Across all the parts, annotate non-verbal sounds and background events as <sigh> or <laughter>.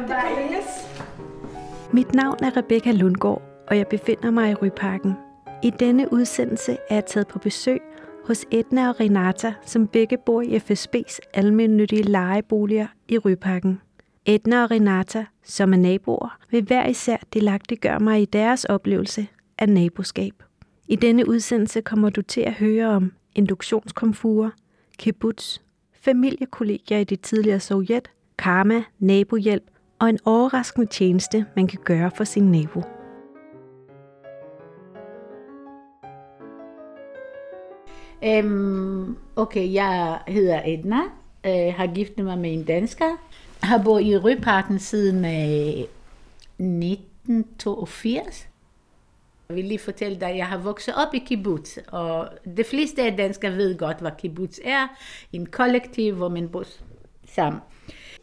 det kan. Mit navn er Rebecca Lundgaard, og jeg befinder mig i Ryparken. I denne udsendelse er jeg taget på besøg hos Edna og Renata, som begge bor i FSB's almindelige lejeboliger i Ryparken. Edna og Renata, som er naboer, vil hver især delagtiggøre mig i deres oplevelse af naboskab. I denne udsendelse kommer du til at høre om induktionskomfurer, kibbutz, familiekollegier i det tidligere Sovjet, karma, nabohjælp og en overraskende tjeneste, man kan gøre for sin nabo. Øhm, okay, jeg hedder Edna, øh, har giftet mig med en dansker, har boet i Rødparken siden øh, 1982. Jeg vil lige fortælle dig, at jeg har vokset op i kibbutz, og de fleste af danskere ved godt, hvad kibbutz er. En kollektiv, hvor man bor sammen.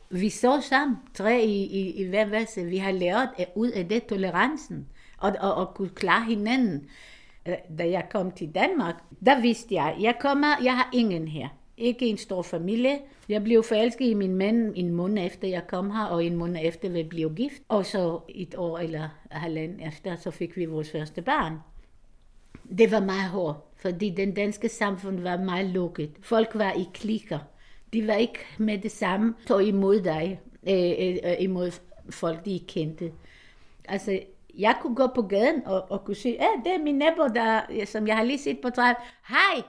Vi så sammen, tre i, i, i hver værelse. Vi har lært at ud af det tolerancen, og, og, og kunne klare hinanden. Øh, da jeg kom til Danmark, der vidste jeg, jeg kommer, jeg har ingen her. Ikke en stor familie. Jeg blev forelsket i min mand en måned efter jeg kom her, og en måned efter vi blev gift. Og så et år eller halvanden efter, så fik vi vores første barn. Det var meget hårdt, fordi den danske samfund var meget lukket. Folk var i klikker. De var ikke med det samme, tog imod dig, øh, øh, øh, imod folk, de ikke kendte. Altså, jeg kunne gå på gaden og, og kunne sige, at det er min nabo, der, som jeg har lige set på træet. Hej!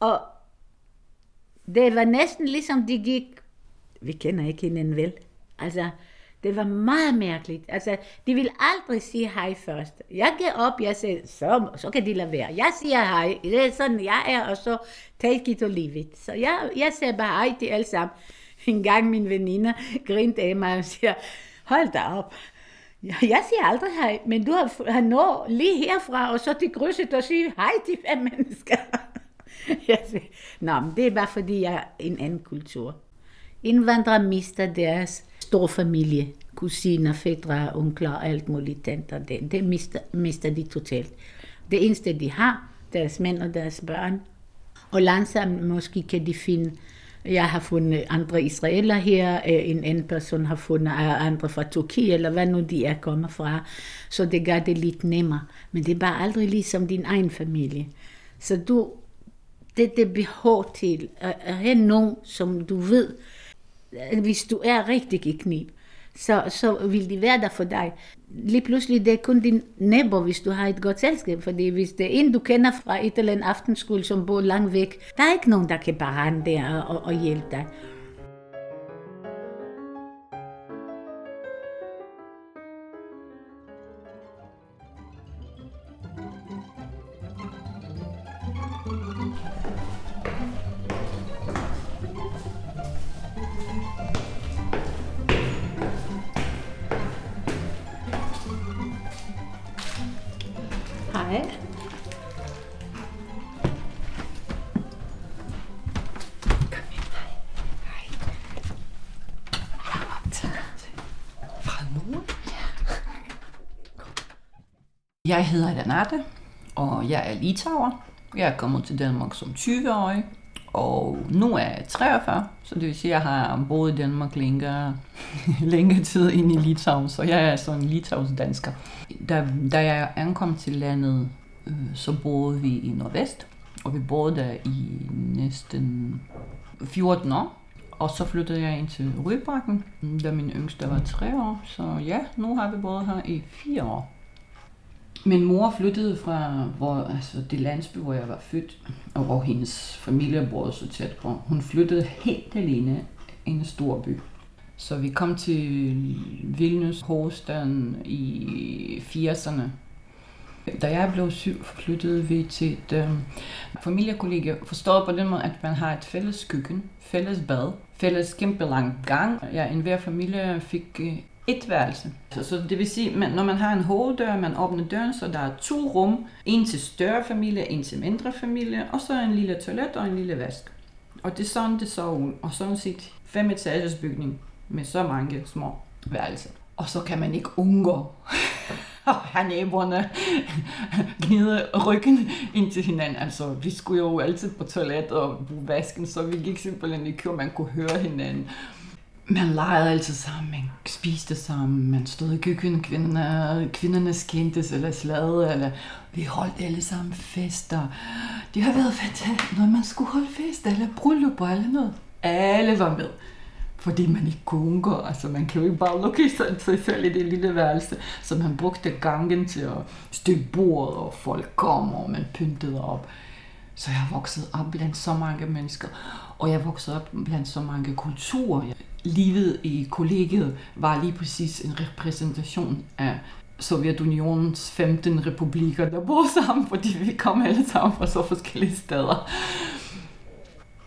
Og det var næsten ligesom de gik, vi kender ikke hinanden vel. Altså, det var meget mærkeligt. Altså, de vil aldrig sige hej først. Jeg gav op, jeg sagde, så, så kan de lade være. Jeg siger hej, det er sådan, jeg er, og så take it or leave it. Så jeg, jeg sagde bare hej til alle sammen. En gang min veninde grinte af mig og siger, hold da op. Jeg siger aldrig hej, men du har, har nået lige herfra, og så til krydset og sige hej til fem mennesker. <laughs> Jeg siger, Nå, men det er bare fordi, jeg er en anden kultur. Indvandrere mister deres stor familie, kusiner, fædre, onkler og alt muligt tanter. Det, det mister, mister de totalt. Det eneste, de har, deres mænd og deres børn. Og langsomt måske kan de finde, jeg har fundet andre israeler her, øh, en anden person har fundet andre fra Turkiet, eller hvad nu de er kommet fra. Så det gør det lidt nemmere. Men det er bare aldrig ligesom din egen familie. Så du, det er det behov til at have nogen, som du ved, Øh, hvis du er rigtig i knib, så, så vil de være der for dig. Lige pludselig det er kun din nabo, hvis du har et godt selskab, fordi hvis det er en, du kender fra et eller andet aftenskole, som bor langt væk, der er ikke nogen, der kan bare der og, og hjælpe dig. Jeg hedder Renate, og jeg er litauer. Jeg er kommet til Danmark som 20-årig, og nu er jeg 43, så det vil sige, at jeg har boet i Danmark længere, <laughs> længere tid ind i Litauen, så jeg er sådan en litauisk dansker. Da, da jeg ankom til landet, øh, så boede vi i Nordvest, og vi boede der i næsten 14 år. Og så flyttede jeg ind til Rybakken, da min yngste var 3 år, så ja, nu har vi boet her i 4 år. Min mor flyttede fra hvor, altså det landsby, hvor jeg var født, og hvor hendes familie boede så tæt på. Hun flyttede helt alene i en stor by. Så vi kom til Vilnius, hovedstaden, i 80'erne. Da jeg blev syg, flyttede vi til et øh, familiekollegie, forstået på den måde, at man har et fælles køkken, fælles bad, fælles kæmpe lang gang. Ja, en hver familie fik øh, et værelse. Så, så det vil sige, at når man har en hoveddør, man åbner døren, så der er to rum. En til større familie, en til mindre familie, og så en lille toilet og en lille vask. Og det er sådan, det så ud. Og sådan set fem etagers bygning med så mange små værelser. Og så kan man ikke undgå <laughs> at have naboerne gnide ryggen ind til hinanden. Altså, vi skulle jo altid på toilet og bruge vasken, så vi gik simpelthen i kø, man kunne høre hinanden. Man legede altid sammen, man spiste sammen, man stod i køkkenet, kvinder, kvinderne skændtes eller slade, eller vi holdt alle sammen fester. Det har været fantastisk, når man skulle holde fest, eller bryllupper eller noget. Alle var med fordi man ikke kunne undgå. Altså, man kan jo ikke bare lukke sig selv i det lille værelse. Så man brugte gangen til at stykke bordet, og folk kom, og man pyntede op. Så jeg voksede op blandt så mange mennesker, og jeg voksede op blandt så mange kulturer. Livet i kollegiet var lige præcis en repræsentation af Sovjetunionens 15 republikker, der bor sammen, fordi vi kom alle sammen fra så forskellige steder.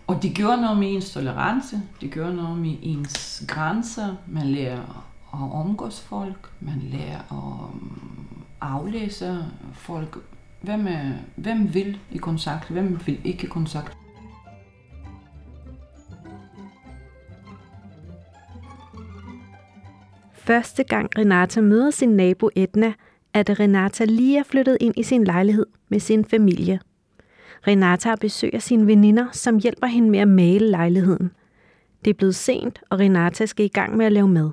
Og det gør noget med ens tolerance, det gør noget med ens grænser. Man lærer at omgås folk, man lærer at mm, aflæse folk. Hvem, er, hvem vil i kontakt, hvem vil ikke i kontakt. Første gang Renata møder sin nabo Edna, at Renata lige er flyttet ind i sin lejlighed med sin familie. Renata besøger sine veninder, som hjælper hende med at male lejligheden. Det er blevet sent, og Renata skal i gang med at lave mad.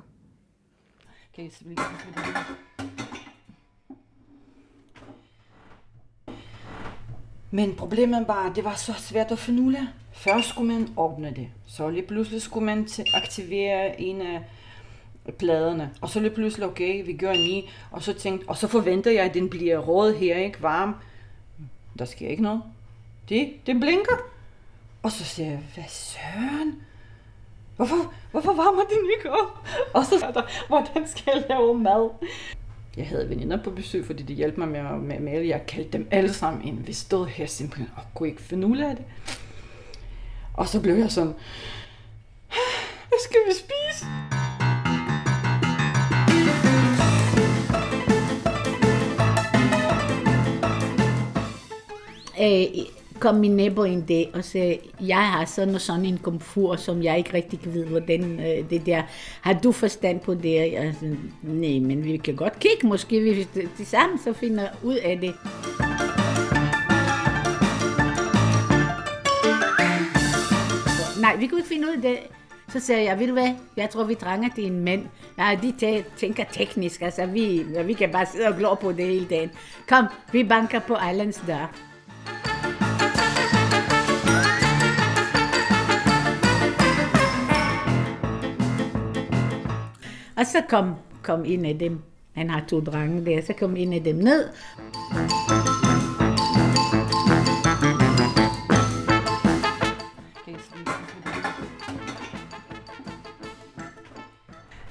Men problemet var, at det var så svært at finde ud af. Først skulle man åbne det, så lige pludselig skulle man aktivere en af pladerne. Og så lige pludselig, okay, vi gør en ny, og så tænkte, og så forventer jeg, at den bliver råd her, ikke varm. Der sker ikke noget. Det, det blinker. Og så siger jeg, hvad søren? Hvorfor, hvorfor varmer den ikke op? Og så er der, hvordan skal jeg lave mad? Jeg havde veninder på besøg, fordi de hjalp mig med at med male. Jeg kaldte dem alle sammen ind. Vi stod her simpelthen og kunne ikke finde ud af det. Og så blev jeg sådan, hvad skal vi spise? Øh, kom min nabo en dag og sagde, jeg har sådan og sådan en komfur, som jeg ikke rigtig kan vide, hvordan øh, det der, har du forstand på det? Jeg sagde, nej, men vi kan godt kigge, måske vi det sammen så finder ud af det. Nej, vi kunne ikke finde ud af det. Så sagde jeg, ved du hvad, jeg tror, vi trænger til en mand. Ja, de tænker teknisk, altså vi, vi kan bare sidde og glå på det hele dagen. Kom, vi banker på Islands dør. Og så kom, kom en af dem, han har to drenge der, så kom en af dem ned.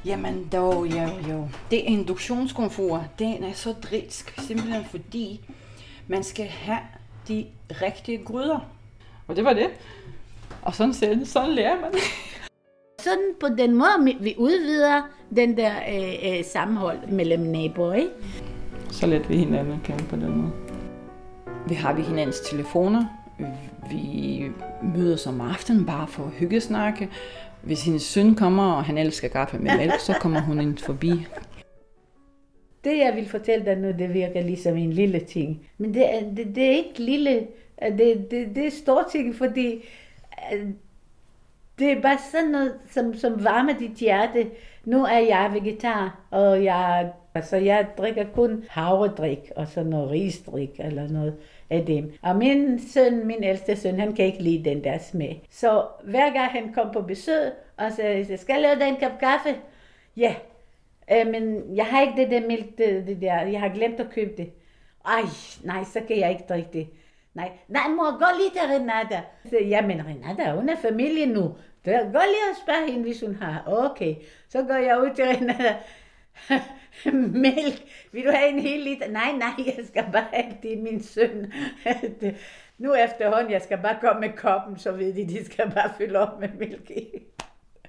Jamen dog, jo, jo. Det induktionskomfort, den er så dritsk, simpelthen fordi man skal have de rigtige gryder. Og det var det. Og sådan, sådan lærer man <laughs> sådan på den måde, vi udvider den der øh, øh, sammenhold mellem naboer, ikke? Så let vi hinanden kende på den måde. Vi har vi hinandens telefoner. Vi mødes om aftenen bare for at hygge snakke. Hvis hendes søn kommer, og han elsker kaffe med mælk, så kommer hun ind forbi. Det, jeg vil fortælle dig nu, det virker ligesom en lille ting. Men det er, det, det er ikke lille, det, det, det er stor ting, fordi det er bare sådan noget, som, som varmer dit hjerte. Nu er jeg vegetar, og jeg, altså jeg drikker kun havredrik og sådan noget risdrik eller noget af dem. Og min søn, min ældste søn, han kan ikke lide den der smag. Så hver gang han kom på besøg, og sagde, jeg skal lave dig en kop kaffe? Ja, øh, men jeg har ikke det der mælk, det, det der, jeg har glemt at købe det. Ej, nej, så kan jeg ikke drikke det. Nej, nej mor, gå lige til Renata. Så, jamen Renata, hun er familie nu. Så gå lige og spørg hende, hvis hun har. Okay, så går jeg ud til Renata. <laughs> Mælk, vil du have en hel liter? Nej, nej, jeg skal bare have det min søn. <laughs> nu efterhånden, jeg skal bare komme med koppen, så ved de, de skal bare fylde op med mælk i.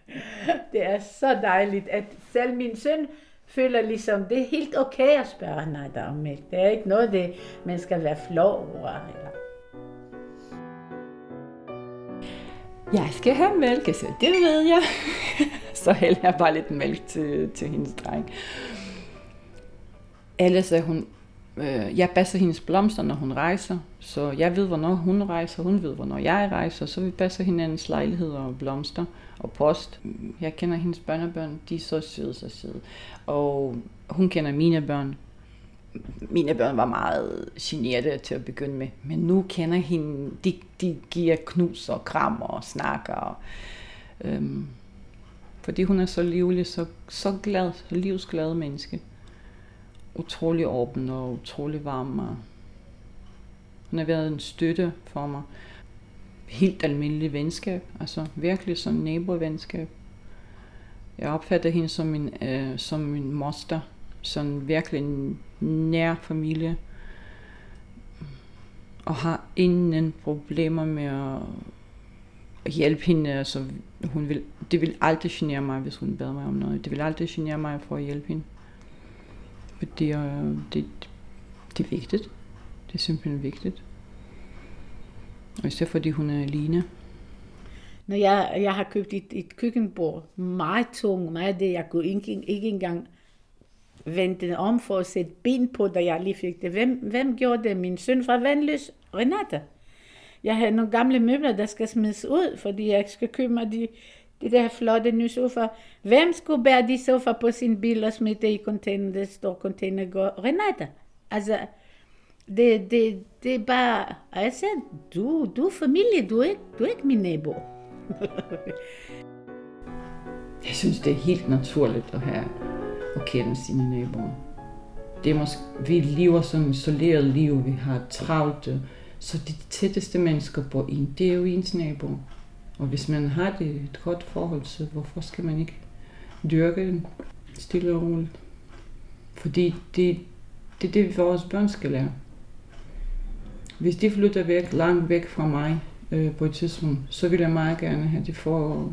<laughs> Det er så dejligt, at selv min søn føler ligesom, det er helt okay at spørge nej, der om mælk. Det er ikke noget, det, man skal være flov over. Eller. Jeg skal have mælk, så det ved jeg. <laughs> så hælder jeg bare lidt mælk til, til hendes dreng. Ellers er hun, øh, jeg passer hendes blomster, når hun rejser, så jeg ved, hvornår hun rejser, hun ved, hvornår jeg rejser, så vi passer hinandens lejligheder og blomster og post. Jeg kender hendes børnebørn, de er så søde, så søde. Og hun kender mine børn. Mine børn var meget generede til at begynde med, men nu kender hende, de, de giver knus og kram og snakker. Og, øhm, fordi hun er så livlig, så, så glad, så livsglad menneske. Utrolig åben og utrolig varm. Og hun har været en støtte for mig. Helt almindelig venskab, altså virkelig som nabovenskab. Jeg opfatter hende som min, øh, som min moster, sådan virkelig en nær familie. Og har ingen problemer med at hjælpe hende. Altså, hun vil, det vil aldrig genere mig, hvis hun beder mig om noget. Det vil aldrig genere mig for at hjælpe hende. For det er, det, det er vigtigt. Det er simpelthen vigtigt. Og især fordi hun er alene. Når jeg, jeg har købt et, et køkkenbord, meget tung, meget det, jeg kunne ikke, ikke engang vente om for at sætte ben på, da jeg lige fik det. Hvem, hvem gjorde det? Min søn fra Vandløs, Renata. Jeg har nogle gamle møbler, der skal smides ud, fordi jeg skal købe mig de, de der flotte nye sofa. Hvem skulle bære de sofa på sin bil og smide det i container, det står container går? Renata. Altså, det, det, det er bare, jeg sagde, du, du er familie, du er ikke, du er ikke min nabo. <laughs> jeg synes, det er helt naturligt at have at kende sine naboer. Det er måske, vi lever sådan et isoleret liv, vi har travlt, så de tætteste mennesker på en, det er jo ens nabo. Og hvis man har det et godt forhold, så hvorfor skal man ikke dyrke den stille og roligt? Fordi det, det er det, vores børn skal lære. Hvis de flytter væk, langt væk fra mig øh, på et tidspunkt, så vil jeg meget gerne have, at de får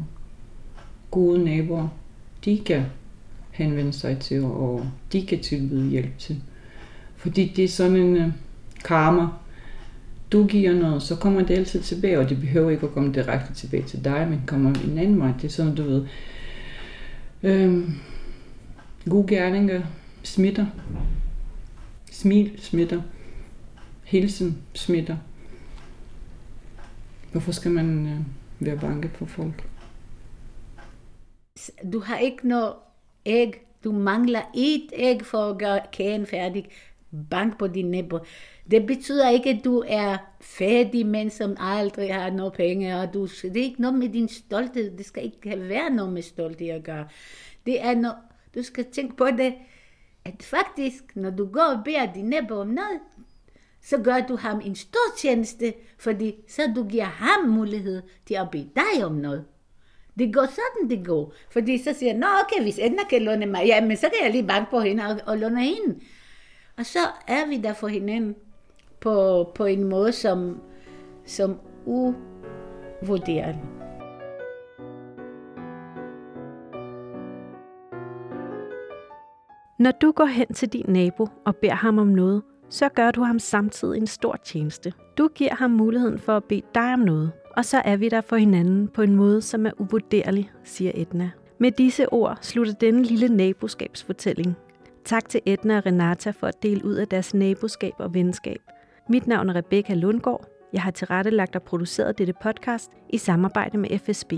gode naboer, de kan henvende sig til, og de kan tilbyde hjælp til. Fordi det er sådan en øh, karma. Du giver noget, så kommer det altid tilbage, og det behøver ikke at komme direkte tilbage til dig, men kommer en anden vej. Det er sådan, du ved, øhm, gode gerninger smitter. Smil smitter. Hilsen smitter. Hvorfor skal man øh, være bange for folk? Du har ikke noget æg. Du mangler et æg for at gøre kagen færdig. Bank på din nabo. Det betyder ikke, at du er fattig men som aldrig har nogen penge. Og du, det er ikke noget med din stolthed. Det skal ikke være noget med stolthed at gøre. Det er noget, du skal tænke på det, at faktisk, når du går og beder din nabo om noget, så gør du ham en stor tjeneste, fordi så du giver ham mulighed til at bede dig om noget. Det går sådan, det går. Fordi så siger jeg, nå okay, hvis Edna kan låne mig, ja, men så kan jeg lige banke på hende og, og låne hende. Og så er vi der for hinanden på, på en måde, som, som uvurderlig. Når du går hen til din nabo og beder ham om noget, så gør du ham samtidig en stor tjeneste. Du giver ham muligheden for at bede dig om noget, og så er vi der for hinanden på en måde, som er uvurderlig, siger Edna. Med disse ord slutter denne lille naboskabsfortælling. Tak til Edna og Renata for at dele ud af deres naboskab og venskab. Mit navn er Rebecca Lundgaard. Jeg har tilrettelagt og produceret dette podcast i samarbejde med FSB.